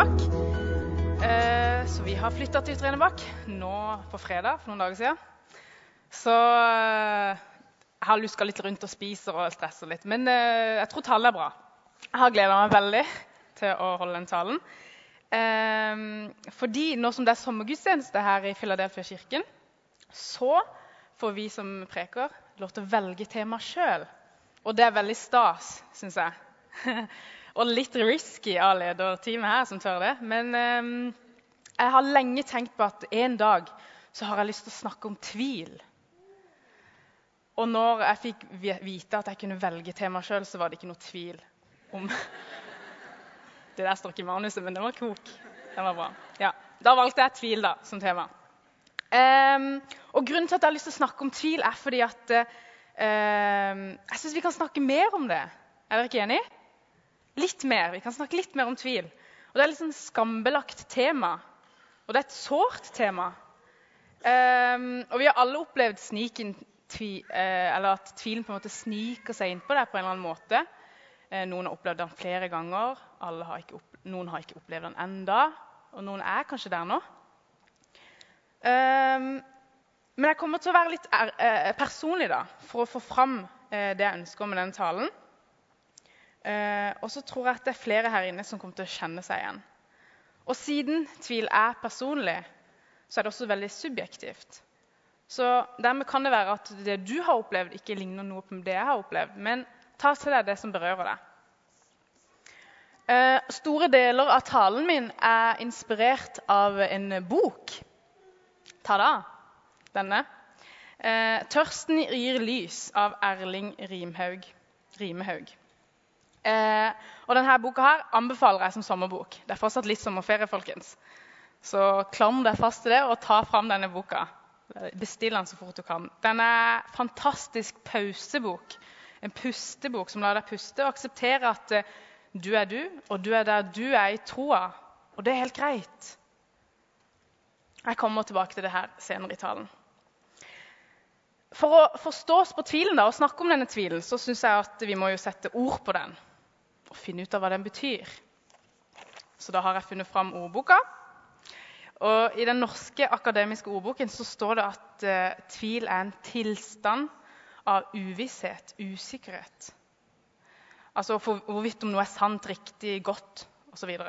Enebakk. Eh, så vi har flytta til Trenebakk nå på fredag for noen dager siden. Så eh, jeg har luska litt rundt og spiser og stresser litt. Men eh, jeg tror tallet er bra. Jeg har gleda meg veldig til å holde den talen. Eh, fordi nå som det er sommergudstjeneste her i Philadelphia kirken, så får vi som preker lov til å velge tema sjøl. Og det er veldig stas, syns jeg. Og litt risky av lederteamet her som tør det. Men um, jeg har lenge tenkt på at en dag så har jeg lyst til å snakke om tvil. Og når jeg fikk vite at jeg kunne velge tema sjøl, så var det ikke noe tvil om Det der står ikke i manuset, men det var kok. Den var bra. Ja. Da valgte jeg tvil da, som tema. Um, og Grunnen til at jeg har lyst til å snakke om tvil, er fordi at uh, jeg syns vi kan snakke mer om det. Er dere ikke enig? Litt mer. Vi kan snakke litt mer om tvil. Og Det er litt sånn skambelagt tema. Og det er et sårt tema. Um, og vi har alle opplevd tvi, uh, eller at tvilen på en måte sniker seg innpå deg på en eller annen måte. Uh, noen har opplevd den flere ganger, har noen har ikke opplevd den enda, og noen er kanskje der nå. Um, men jeg kommer til å være litt er, uh, personlig da, for å få fram det jeg ønsker med denne talen. Eh, og så tror jeg at det er flere her inne som kommer til å kjenne seg igjen. Og siden tvil er personlig, så er det også veldig subjektivt. Så Dermed kan det være at det du har opplevd, ikke ligner noe på det jeg har opplevd. Men ta til deg det som berører deg. Eh, store deler av talen min er inspirert av en bok. Ta da, denne. Eh, 'Tørsten gir lys' av Erling Rimhaug. Rimehaug. Eh, og denne boka her anbefaler jeg som sommerbok. Det er fortsatt litt sommerferie, folkens. Så klam deg fast til det og ta fram denne boka. Bestill den så fort du kan. Den er fantastisk pausebok. En pustebok som lar deg puste og akseptere at eh, du er du, og du er der du er i troa. Og det er helt greit. Jeg kommer tilbake til det her senere i talen. For å forstå oss på tvilen da, og snakke om denne tvilen, så syns jeg at vi må jo sette ord på den og finne ut av hva den betyr. Så da har jeg funnet fram ordboka. Og I den norske akademiske ordboken så står det at uh, tvil er en tilstand av uvisshet, usikkerhet. Altså for hvorvidt om noe er sant, riktig, godt osv. Og,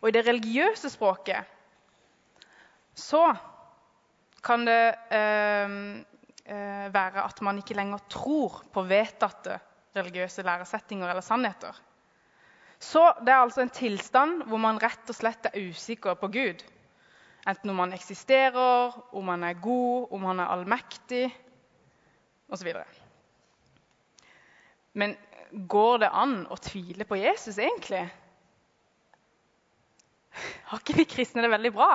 og i det religiøse språket så kan det uh, uh, være at man ikke lenger tror på vedtatte religiøse læresettinger eller sannheter. Så det er altså en tilstand hvor man rett og slett er usikker på Gud. Enten om han eksisterer, om han er god, om han er allmektig osv. Men går det an å tvile på Jesus egentlig? Har ikke vi kristne det veldig bra?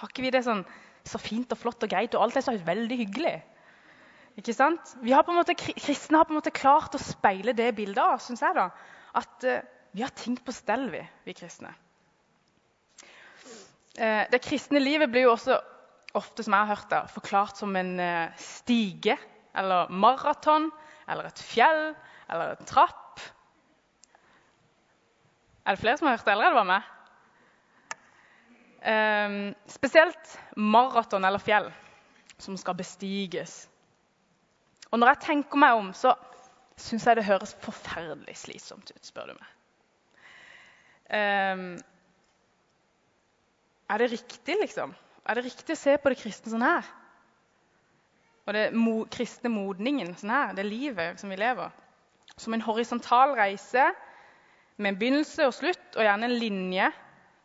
Har ikke vi det sånn, så fint og flott og greit, og alt er så veldig hyggelig? Ikke sant? Har måte, kristne har på en måte klart å speile det bildet av synes jeg da, at uh, vi har ting på stell, vi, vi kristne. Uh, det kristne livet blir jo også ofte som jeg har hørt det, forklart som en uh, stige eller maraton eller et fjell eller en trapp. Er det flere som har hørt det, eller er det bare meg? Spesielt maraton eller fjell som skal bestiges. Og når jeg tenker meg om, så syns jeg det høres forferdelig slitsomt ut, spør du meg. Um, er det riktig, liksom? Er det riktig å se på det kristne sånn her? Og det mo kristne modningen sånn her, det livet som vi lever, som en horisontal reise med en begynnelse og slutt, og gjerne en linje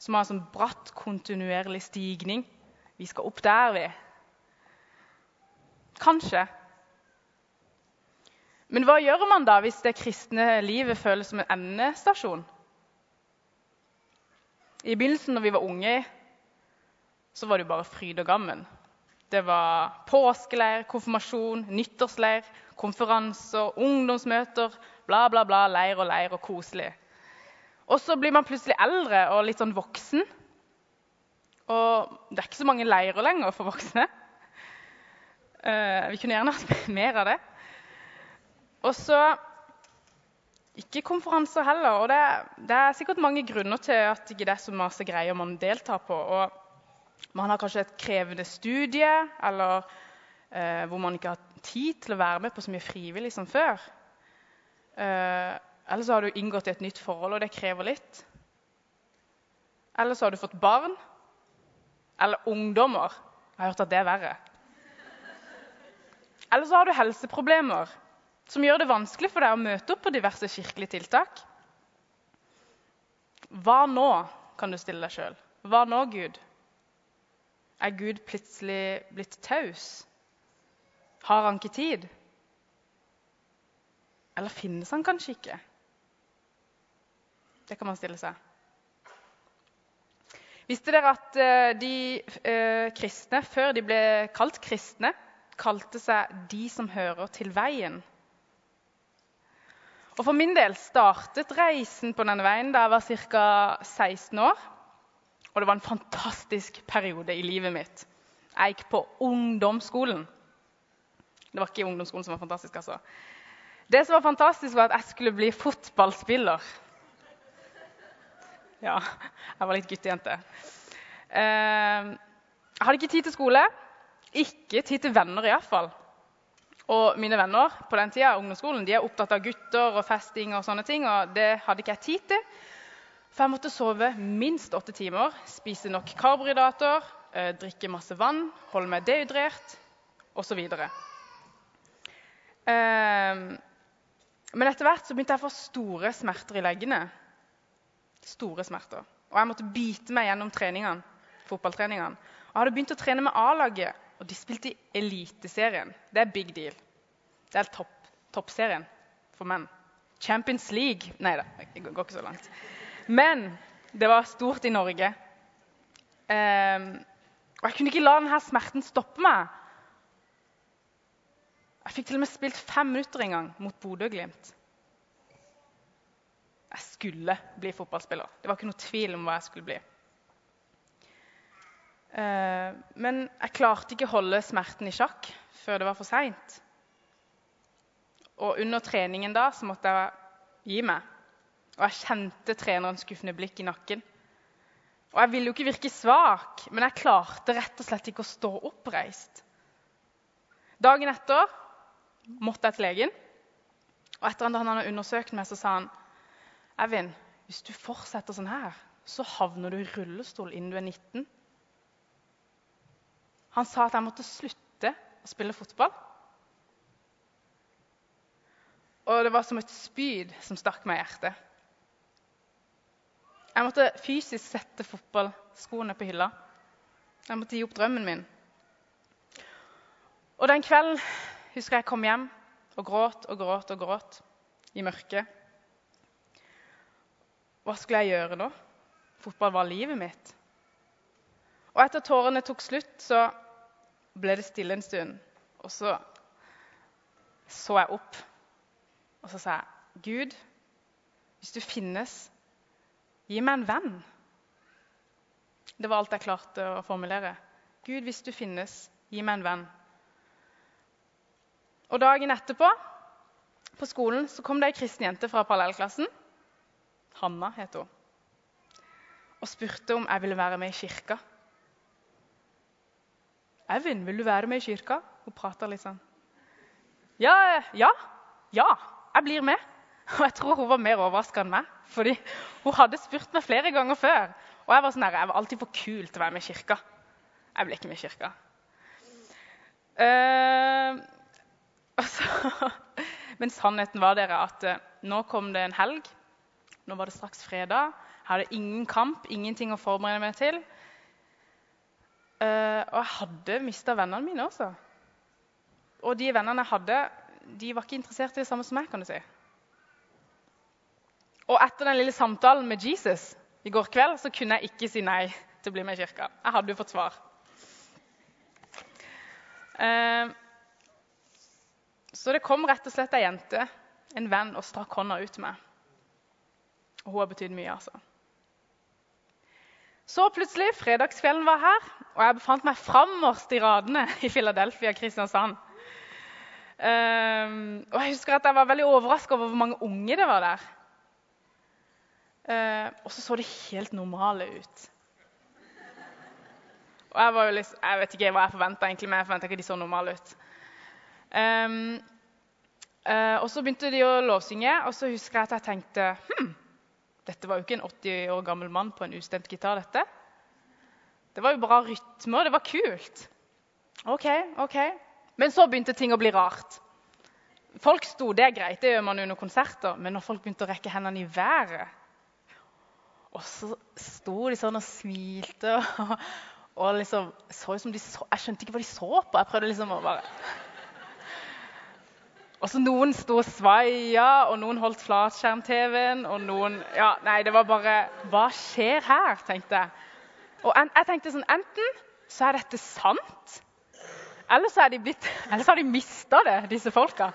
som har en sånn bratt, kontinuerlig stigning. Vi skal opp der, vi. Kanskje. Men hva gjør man da hvis det kristne livet føles som en endestasjon? I begynnelsen, når vi var unge, så var det jo bare fryd og gammen. Det var påskeleir, konfirmasjon, nyttårsleir, konferanser, ungdomsmøter, bla, bla, bla, leir og leir og koselig. Og så blir man plutselig eldre og litt sånn voksen. Og det er ikke så mange leirer lenger for voksne. Uh, vi kunne gjerne hatt mer av det. Og så ikke konferanser heller. Og det, det, er sikkert mange grunner til at ikke det er så masse greier man deltar på. Og man har kanskje et krevende studie, eller eh, hvor man ikke har tid til å være med på så mye frivillig som før. Eh, eller så har du inngått i et nytt forhold, og det krever litt. Eller så har du fått barn. Eller ungdommer. Jeg har hørt at det er verre. Eller så har du helseproblemer som gjør det vanskelig for deg å møte opp på diverse kirkelige tiltak. Hva nå, kan du stille deg sjøl. Hva nå, Gud? Er Gud plutselig blitt taus? Har han ikke tid? Eller finnes han kanskje ikke? Det kan man stille seg. Visste dere at eh, de eh, kristne, før de ble kalt kristne, kalte seg 'de som hører til veien'? Og For min del startet reisen på denne veien da jeg var ca. 16 år. Og det var en fantastisk periode i livet mitt. Jeg gikk på ungdomsskolen. Det var ikke ungdomsskolen som var fantastisk, altså. Det som var fantastisk, var at jeg skulle bli fotballspiller. Ja, jeg var litt guttejente. Eh, jeg hadde ikke tid til skole. Ikke tid til venner, iallfall. Og mine venner på den tida, ungdomsskolen, de er opptatt av gutter og festing. og sånne ting, og Det hadde ikke jeg tid til. For jeg måtte sove minst åtte timer, spise nok karbohydrater, eh, drikke masse vann, holde meg dehydrert osv. Eh, men etter hvert så begynte jeg å få store smerter i leggene. Store smerter. Og jeg måtte bite meg gjennom treningene, fotballtreningene. Og jeg hadde begynt å trene med A-laget og de spilte i Eliteserien. Det er big deal. Det er topp, toppserien for menn. Champions League Nei da, det går ikke så langt. Men det var stort i Norge. Um, og jeg kunne ikke la denne smerten stoppe meg. Jeg fikk til og med spilt fem minutter en gang mot Bodø-Glimt. Jeg skulle bli fotballspiller. Det var ikke noe tvil om hva jeg skulle bli. Eh, men jeg klarte ikke å holde smerten i sjakk før det var for seint. Og under treningen da så måtte jeg gi meg. Og jeg kjente trenerens skuffende blikk i nakken. Og jeg ville jo ikke virke svak, men jeg klarte rett og slett ikke å stå oppreist. Dagen etter måtte jeg til legen. Og etter at han hadde undersøkt meg, så sa han Evin, hvis du fortsetter sånn her, så havner du i rullestol innen du er 19. Han sa at jeg måtte slutte å spille fotball. Og det var som et spyd som stakk meg i hjertet. Jeg måtte fysisk sette fotballskoene på hylla. Jeg måtte gi opp drømmen min. Og den kvelden husker jeg kom hjem og gråt og gråt og gråt i mørket. Hva skulle jeg gjøre nå? Fotball var livet mitt. Og etter tårene tok slutt, så ble det stille en stund. Og så så jeg opp, og så sa jeg, 'Gud, hvis du finnes, gi meg en venn.' Det var alt jeg klarte å formulere. 'Gud, hvis du finnes, gi meg en venn.' Og Dagen etterpå på skolen så kom det ei kristen jente fra parallellklassen. Hanna het hun. Og spurte om jeg ville være med i kirka. 'Evin, vil du være med i kirka?' Hun prater litt sånn. Ja, ja, ja, jeg blir med. Og jeg tror hun var mer overraska enn meg. fordi hun hadde spurt meg flere ganger før. Og jeg var sånn jeg var alltid for kul til å være med i kirka. Jeg ble ikke med i kirka. Uh, altså, men sannheten var dere at uh, nå kom det en helg. Nå var det straks fredag. Jeg hadde ingen kamp, ingenting å forberede meg til. Uh, og jeg hadde mista vennene mine også. Og de vennene jeg hadde, de var ikke interessert i det samme som meg. kan du si. Og etter den lille samtalen med Jesus i går kveld så kunne jeg ikke si nei til å bli med i kirka. Jeg hadde jo fått svar. Uh, så det kom rett og slett ei jente, en venn, og strakk hånda ut til meg. Og hun har betydd mye, altså. Så plutselig, fredagskvelden var her, og jeg befant meg framerst i radene i Philadelphia Kristiansand. Um, og jeg husker at jeg var veldig overraska over hvor mange unge det var der. Uh, og så så de helt normale ut. Og jeg var jo liksom, jeg vet ikke hva jeg forventa, men jeg forventa ikke de så normale ut. Um, uh, og så begynte de å lovsynge, og så husker jeg at jeg tenkte hm, dette var jo ikke en 80 år gammel mann på en ustemt gitar. dette. Det var jo bra rytme, og det var kult. OK, OK. Men så begynte ting å bli rart. Folk sto, det er greit, det gjør man under konserter, men når folk begynte å rekke hendene i været Og så sto de sånn og smilte og, og liksom så ut som de så Jeg skjønte ikke hva de så på. Jeg prøvde liksom å bare Og så noen sto og svaia, og noen holdt flatskjerm-TV-en, og noen Ja, nei, det var bare Hva skjer her? tenkte jeg. Og jeg tenkte sånn Enten så er dette sant, eller så, de blitt, eller så har de mista det, disse folka.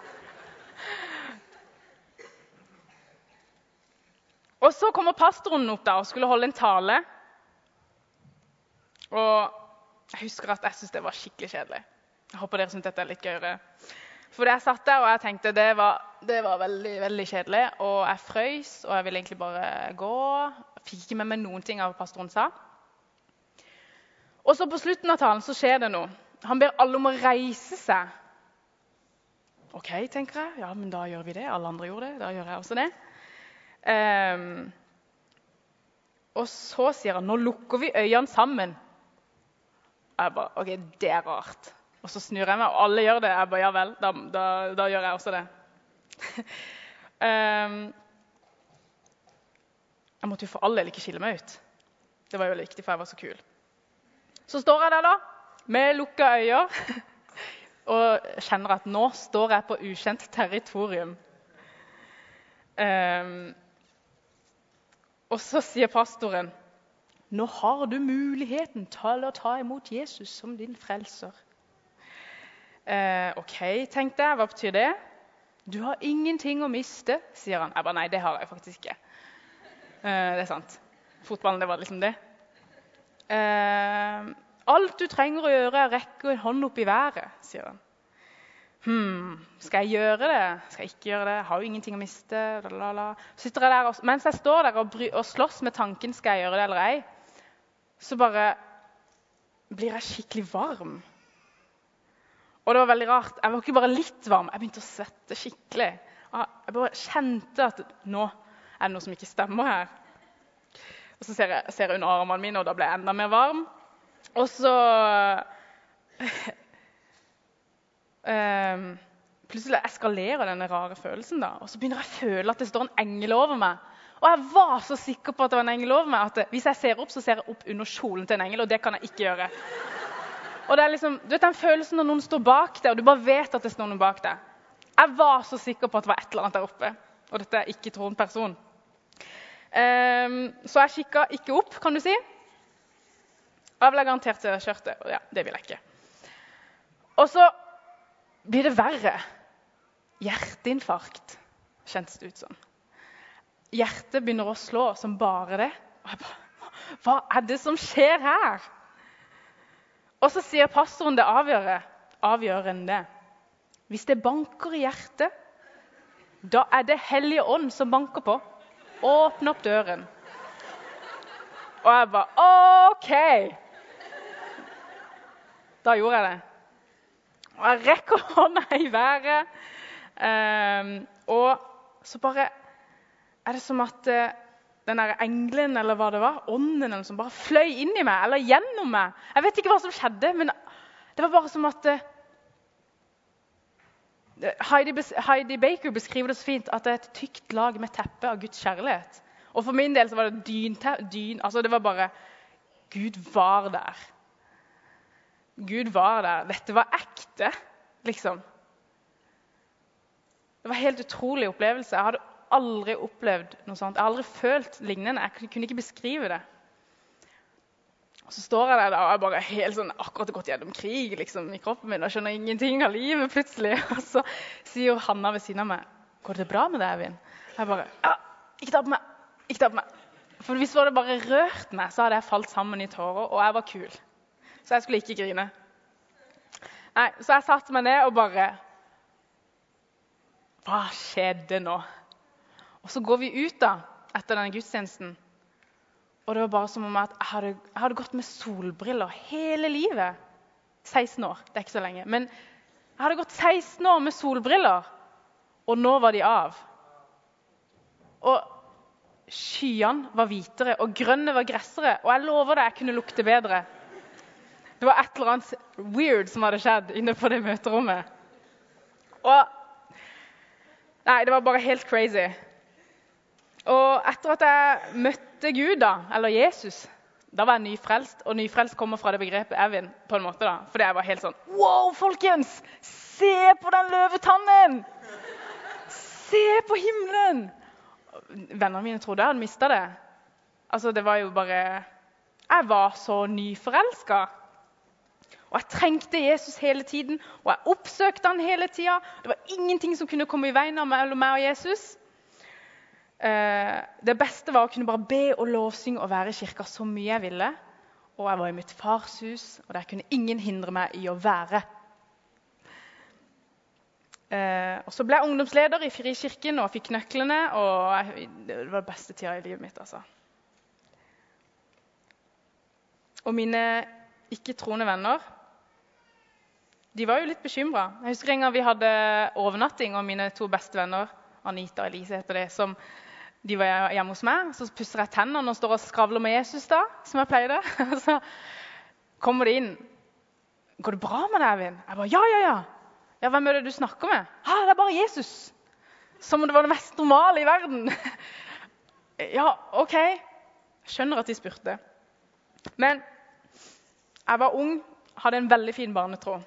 Og så kommer pastoren opp da og skulle holde en tale. Og jeg husker at jeg syntes det var skikkelig kjedelig. Jeg håper dere syns dette er litt gøyere. For jeg satt der og jeg tenkte det var, det var veldig veldig kjedelig. Og jeg frøys, og jeg ville egentlig bare gå. Jeg fikk ikke med meg noen ting av hva pastoren sa. Og så på slutten av talen så skjer det noe. Han ber alle om å reise seg. OK, tenker jeg. Ja, men da gjør vi det. Alle andre gjorde det. Da gjør jeg også det. Um, og så sier han nå lukker vi øynene sammen. Jeg bare, ok, Det er rart. Og så snur jeg meg, og alle gjør det. Jeg bare, ja vel, da, da, da gjør jeg også det. um, jeg måtte jo for all del ikke skille meg ut. Det var jo viktig, for jeg var så kul. Så står jeg der da, med lukka øyne og kjenner at nå står jeg på ukjent territorium. Um, og så sier pastoren nå har du muligheten til å ta imot Jesus som din frelser. Eh, OK, tenkte jeg. Hva betyr det? Du har ingenting å miste, sier han. Jeg bare nei, det har jeg faktisk ikke. Eh, det er sant. Fotballen, det var liksom det. Eh, alt du trenger å gjøre, er å rekke en hånd opp i været, sier han. Hm, skal jeg gjøre det? Skal jeg ikke gjøre det? Jeg har jo ingenting å miste. Lalala. Sitter jeg der, og, Mens jeg står der og, bry, og slåss med tanken skal jeg gjøre det eller ei, så bare blir jeg skikkelig varm. Og det var veldig rart. Jeg var ikke bare litt varm, jeg begynte å svette skikkelig. Jeg bare kjente at nå er det noe som ikke stemmer her. Og Så ser jeg, ser jeg under armene mine, og da ble jeg enda mer varm. Og så um, plutselig eskalerer denne rare følelsen. da, Og så begynner jeg å føle at det står en engel over meg. Og jeg var så sikker på at det var en engel over meg, at hvis jeg ser opp, så ser jeg opp under kjolen til en engel. Og det kan jeg ikke gjøre. Og det er liksom, du vet den følelsen når noen står bak deg, og du bare vet at det står noen bak deg. Jeg var så sikker på at det var et eller annet der oppe. Og dette er ikke troende person. Um, så jeg kikka ikke opp, kan du si. Og jeg ville garantert kjørt det. Ja, det vil jeg ikke. Og så blir det verre. Hjerteinfarkt, kjentes det ut som. Hjertet begynner å slå som bare det. Og jeg bare, Hva er det som skjer her? Og så sier pastoren det avgjørende. Hvis det banker i hjertet, da er det Hellige Ånd som banker på. Åpne opp døren. Og jeg bare OK! Da gjorde jeg det. Og jeg rekker hånda i været. Um, og så bare er det som at uh, den der engelen eller hva det var, ånden eller som bare fløy inn i meg eller gjennom meg. Jeg vet ikke hva som skjedde, men det var bare som at uh, Heidi, Heidi, Baker beskriver det så fint at det er et tykt lag med teppe av Guds kjærlighet. Og for min del så var det dyn, dyn altså Det var bare Gud var der. Gud var der. Dette var ekte, liksom. Det var en helt utrolig opplevelse. Jeg hadde aldri opplevd noe sånt. Jeg har aldri følt lignende. Jeg kunne ikke beskrive det. Og Så står jeg der og jeg bare helt sånn, akkurat gått gjennom krig liksom, i kroppen min og skjønner ingenting av livet plutselig. Og så sier Hanna ved siden av meg 'Går det bra med deg, Eivind?' Jeg bare ja, 'Ikke ta på meg! Ikke ta på meg!' For Hvis det bare rørt meg, så hadde jeg falt sammen i tårer, og jeg var kul. Så jeg skulle ikke grine. Nei, Så jeg satte meg ned og bare Hva skjedde nå? Og så går vi ut, da. etter denne gudstjenesten. Og det var bare som om at jeg hadde, jeg hadde gått med solbriller hele livet. 16 år, det er ikke så lenge. Men jeg hadde gått 16 år med solbriller, og nå var de av. Og skyene var hvitere, og grønne var gressere. Og jeg lover deg, jeg kunne lukte bedre. Det var et eller annet weird som hadde skjedd inne på det møterommet. Og Nei, det var bare helt crazy. Og etter at jeg møtte Gud, da, eller Jesus, da var jeg nyfrelst. Og nyfrelst kommer fra det begrepet Evin. på en måte da. Fordi jeg var helt sånn Wow, folkens! Se på den løvetannen! Se på himmelen! Vennene mine trodde jeg hadde mista det. Altså, det var jo bare Jeg var så nyforelska. Og jeg trengte Jesus hele tiden, og jeg oppsøkte han hele tida. Det var ingenting som kunne komme i veien mellom meg og Jesus. Eh, det beste var å kunne bare be og lovsynge og være i kirka så mye jeg ville. Og jeg var i mitt fars hus, og der kunne ingen hindre meg i å være. Eh, og Så ble jeg ungdomsleder i Frikirken og fikk nøklene. og Det var den beste tida i livet mitt. altså. Og mine ikke-troende venner de var jo litt bekymra. Jeg husker en gang vi hadde overnatting, og mine to beste venner Anita og Elise heter det, som de var hjemme hos meg. Så pusser jeg tennene og står og skravler med Jesus, da, som jeg pleide. så kommer de inn. 'Går det bra med deg, Eivind?' Jeg bare 'Ja, ja, ja'. Ja, 'Hvem er det du snakker med?' 'Ja, det er bare Jesus.' Som om det var det mest normale i verden. ja, OK. Skjønner at de spurte. Men jeg var ung, hadde en veldig fin barnetråd.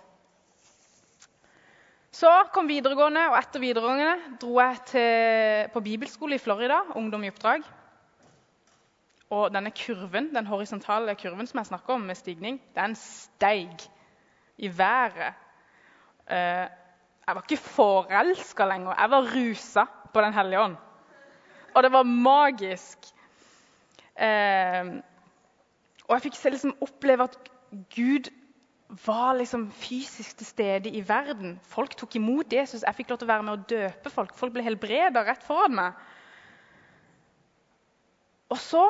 Så kom videregående, og etter videregående dro jeg til, på bibelskole i Florida, ungdom i oppdrag. Og denne kurven, den horisontale kurven som jeg snakker om med stigning, den steig i været. Eh, jeg var ikke forelska lenger. Jeg var rusa på Den hellige ånd. Og det var magisk. Eh, og jeg fikk liksom oppleve at Gud var liksom fysisk til stede i verden. Folk tok imot Jesus. Jeg fikk lov til å være med og døpe folk. Folk ble helbreda rett foran meg. Og så,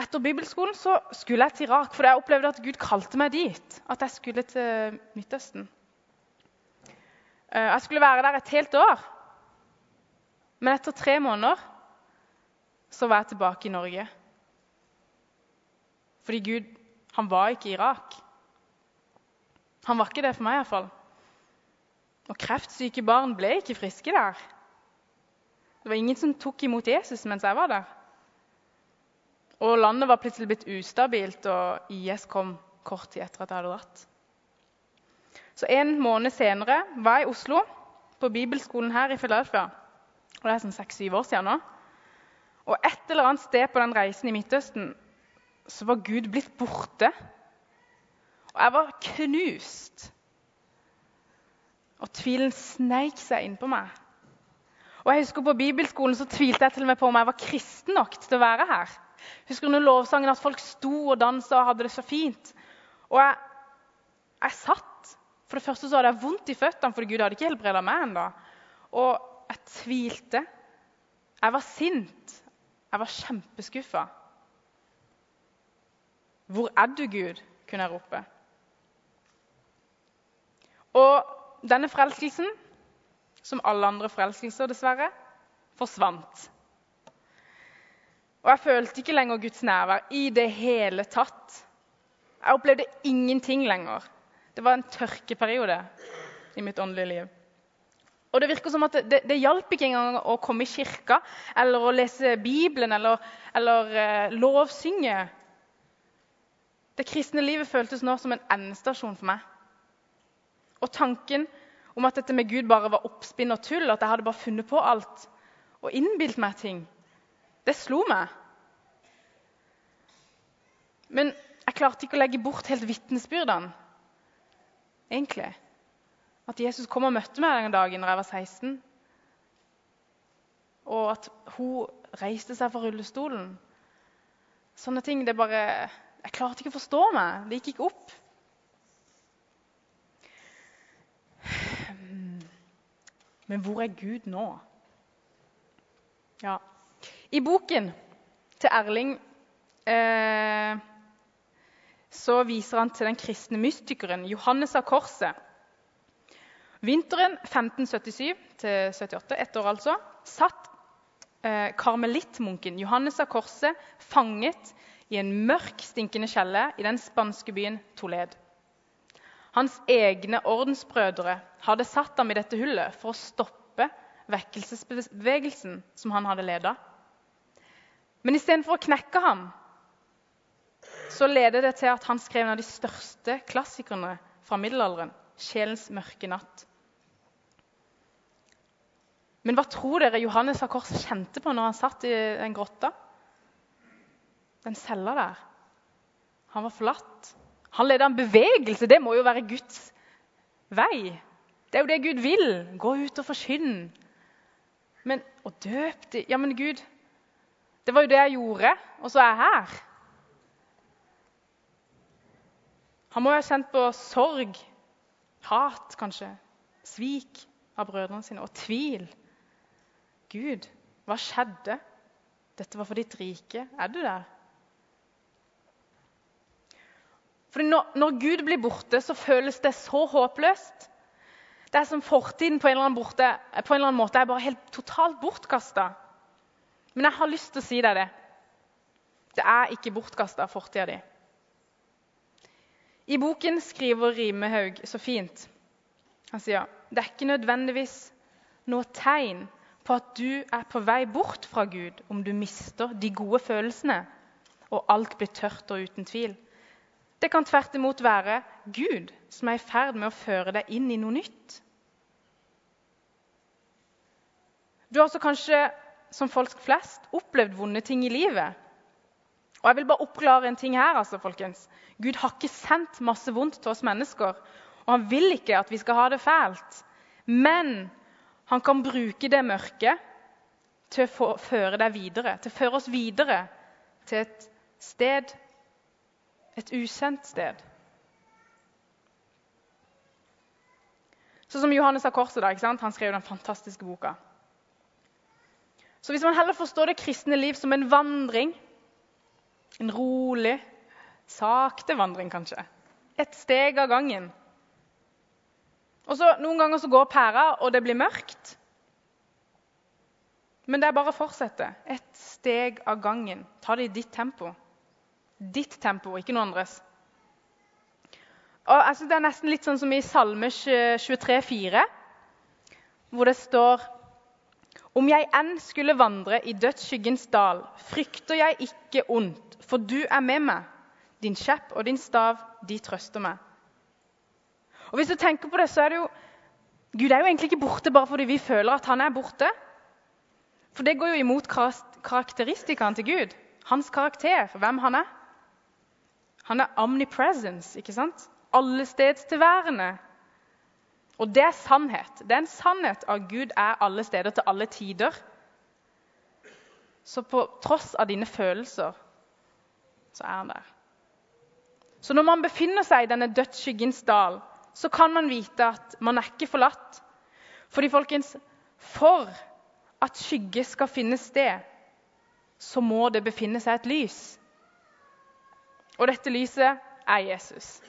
etter bibelskolen, så skulle jeg til Irak, for jeg opplevde at Gud kalte meg dit. At jeg skulle til Midtøsten. Eh, jeg skulle være der et helt år. Men etter tre måneder så var jeg tilbake i Norge. Fordi Gud, han var ikke i Irak. Han var ikke det for meg iallfall. Og kreftsyke barn ble ikke friske der. Det var ingen som tok imot Jesus mens jeg var der. Og landet var plutselig blitt ustabilt, og IS kom kort tid etter at jeg hadde dratt. Så En måned senere var jeg i Oslo, på bibelskolen her i Philadelphia. Og Det er sånn seks-syv år siden nå. Og et eller annet sted på den reisen i Midtøsten så var Gud blitt borte og jeg var knust. Og tvilen sneik seg innpå meg. Og jeg husker På bibelskolen så tvilte jeg til og med på om jeg var kristen nok til å være her. Husker under lovsangen at folk sto og dansa og hadde det så fint. Og jeg, jeg satt. For det første så hadde jeg vondt i føttene, for Gud hadde ikke helbreda meg ennå. Og jeg tvilte. Jeg var sint. Jeg var kjempeskuffa. Hvor er du, Gud? kunne jeg rope. Og denne forelskelsen, som alle andre forelskelser, dessverre, forsvant. Og jeg følte ikke lenger Guds nærvær i det hele tatt. Jeg opplevde ingenting lenger. Det var en tørkeperiode i mitt åndelige liv. Og Det virker som at det, det, det hjalp ikke engang å komme i kirka eller å lese Bibelen eller, eller uh, lovsynge. Det kristne livet føltes nå som en endestasjon for meg. Og tanken om at dette med Gud bare var oppspinn og tull, at jeg hadde bare funnet på alt og innbilt meg ting, det slo meg. Men jeg klarte ikke å legge bort helt vitnesbyrdene, egentlig. At Jesus kom og møtte meg den dagen da jeg var 16. Og at hun reiste seg fra rullestolen. Sånne ting det bare Jeg klarte ikke å forstå meg. Det gikk ikke opp. Men hvor er Gud nå? Ja. I boken til Erling eh, så viser han til den kristne mystikeren Johannes av Korset. Vinteren 1577-78, ett år altså, satt eh, karmelittmunken Johannes av Korset fanget i en mørk, stinkende kjelle i den spanske byen Toled. Hans egne ordensbrødre hadde satt ham i dette hullet for å stoppe vekkelsesbevegelsen som han hadde leda. Men istedenfor å knekke ham, så leder det til at han skrev en av de største klassikerne fra middelalderen, 'Sjelens mørke natt'. Men hva tror dere Johannes av Korset kjente på når han satt i den grotta? Den cella der. Han var forlatt. Han leda en bevegelse. Det må jo være Guds vei. Det er jo det Gud vil. Gå ut og forkynne. Men å døpe de Ja, men Gud, det var jo det jeg gjorde, og så er jeg her. Han må jo ha kjent på sorg, hat kanskje, svik av brødrene sine og tvil. Gud, hva skjedde? Dette var for ditt rike. Er du der? Fordi når, når, Gud blir borte, så føles det så håpløst. Det er som fortiden på en eller annen, borte, en eller annen måte er bare helt totalt bortkasta. Men jeg har lyst til å si deg det. Det er ikke bortkasta, fortida di. I boken skriver Rimehaug så fint. Han sier det er ikke nødvendigvis noe tegn på at du er på vei bort fra Gud om du mister de gode følelsene og alt blir tørt og uten tvil. Det kan tvert imot være Gud som er i ferd med å føre deg inn i noe nytt. Du har også kanskje, som folk flest, opplevd vonde ting i livet. Og jeg vil bare oppklare en ting her. altså, folkens. Gud har ikke sendt masse vondt til oss mennesker. Og han vil ikke at vi skal ha det fælt. Men han kan bruke det mørket til å føre deg videre, til å føre oss videre til et sted, et ukjent sted. Sånn som Johannes av Korset. da, Han skrev den fantastiske boka. Så Hvis man heller forstår det kristne liv som en vandring, en rolig, sakte vandring kanskje, et steg av gangen og så Noen ganger så går pæra, og det blir mørkt. Men det er bare å fortsette. Et steg av gangen. Ta det i ditt tempo. Ditt tempo, ikke noe andres. Og jeg synes Det er nesten litt sånn som i Salme 23, 23,4, hvor det står Om jeg enn skulle vandre i dødsskyggens dal, frykter jeg ikke ondt, for du er med meg. Din kjepp og din stav, de trøster meg. Og hvis du tenker på det, så er det jo Gud er jo egentlig ikke borte bare fordi vi føler at han er borte. For det går jo imot karakteristikkene til Gud. Hans karakter, hvem han er. Han er omnipresence, ikke sant? Allestedstilværende. Og det er sannhet. Det er en sannhet at Gud er alle steder til alle tider. Så på tross av dine følelser, så er han der. Så når man befinner seg i denne dødsskyggens dal, så kan man vite at man er ikke forlatt. Fordi, folkens, for at skygge skal finne sted, så må det befinne seg et lys. Og dette lyset er Jesus.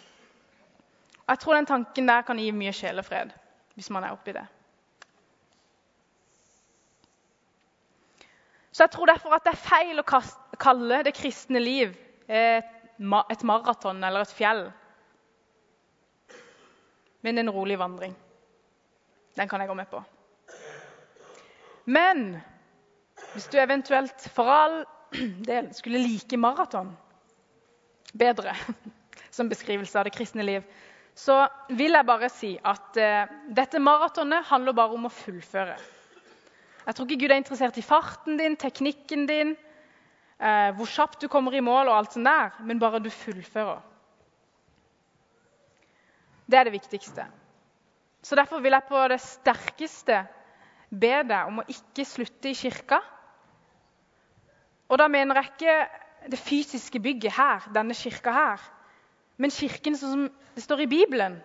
Jeg tror den tanken der kan gi mye sjelefred, hvis man er oppi det. Så jeg tror derfor at det er feil å kalle det kristne liv et maraton eller et fjell men en rolig vandring. Den kan jeg gå med på. Men hvis du eventuelt for all del skulle like maraton bedre som beskrivelse av det kristne liv, så vil jeg bare si at uh, dette maratonet handler bare om å fullføre. Jeg tror ikke Gud er interessert i farten din, teknikken din, uh, hvor kjapt du kommer i mål, og alt sånt der, men bare du fullfører. Det er det viktigste. Så Derfor vil jeg på det sterkeste be deg om å ikke slutte i kirka. Og da mener jeg ikke det fysiske bygget her, denne kirka her, men kirken sånn som det står i Bibelen.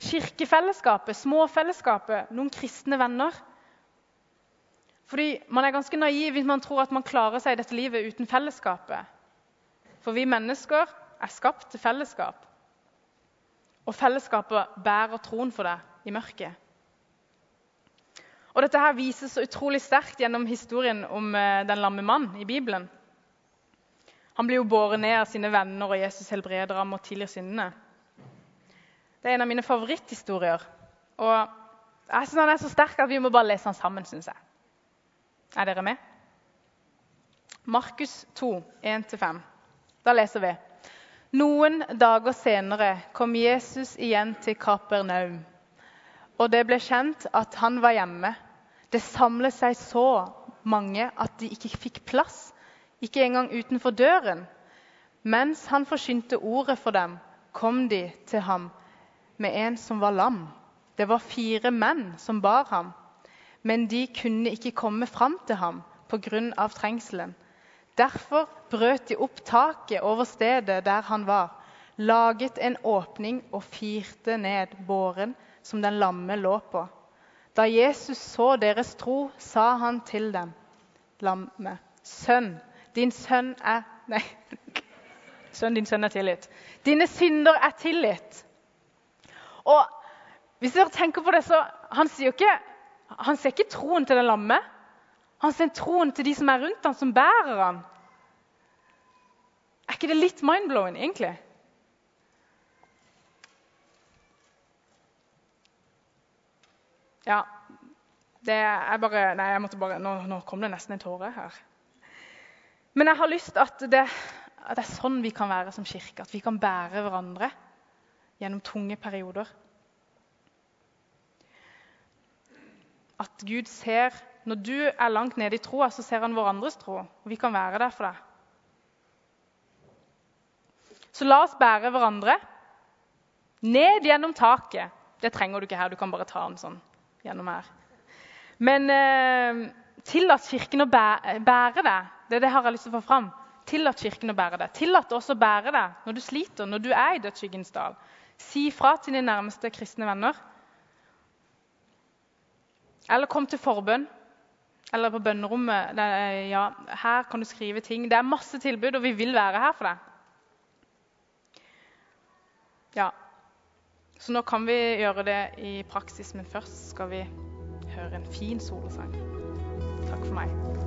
Kirkefellesskapet, småfellesskapet, noen kristne venner. Fordi man er ganske naiv hvis man tror at man klarer seg i dette livet uten fellesskapet. For vi mennesker er skapt til fellesskap. Og fellesskapet bærer troen for deg i mørket. Og Dette her vises så utrolig sterkt gjennom historien om eh, den lamme mann i Bibelen. Han blir jo båret ned av sine venner, og Jesus helbreder ham og tilgir syndene. Det er en av mine favoritthistorier. Og jeg synes Han er så sterk at vi må bare lese han sammen. Synes jeg. Er dere med? Markus 2, 1-5. Da leser vi. Noen dager senere kom Jesus igjen til Kapernaum. Og det ble kjent at han var hjemme. Det samlet seg så mange at de ikke fikk plass, ikke engang utenfor døren. Mens han forsynte ordet for dem, kom de til ham med en som var lam. Det var fire menn som bar ham men de kunne ikke komme fram til ham pga. trengselen. Derfor brøt de opp taket over stedet der han var, laget en åpning og firte ned båren som den lamme lå på. Da Jesus så deres tro, sa han til dem, lamme, sønn, din sønn er Nei, sønn, din sønn er tilgitt. Dine synder er tilgitt. Og hvis dere tenker på det, så Han sier jo ikke han ser ikke troen til den lamme. Han ser troen til de som er rundt ham, som bærer ham. Er ikke det litt mind-blowing, egentlig? Ja, det er bare Nei, jeg måtte bare, nå, nå kom det nesten en tåre her. Men jeg har lyst til at det, at det er sånn vi kan være som kirke. At vi kan bære hverandre gjennom tunge perioder. at Gud ser Når du er langt nede i troa, så ser han vår andres tro. Og vi kan være der for deg. Så la oss bære hverandre ned gjennom taket. Det trenger du ikke her, du kan bare ta den sånn gjennom her. Men eh, tillat Kirken å bære, bære det. Det, det har jeg lyst til å få fram. Tillat Kirken å bære det. Tillat oss å bære det når du sliter, når du er i dødsskyggens dal. Si fra til dine nærmeste kristne venner. Eller kom til forbønn. Eller på bønnerommet. Ja, her kan du skrive ting. Det er masse tilbud, og vi vil være her for deg. Ja. Så nå kan vi gjøre det i praksis, men først skal vi høre en fin solosang. Takk for meg.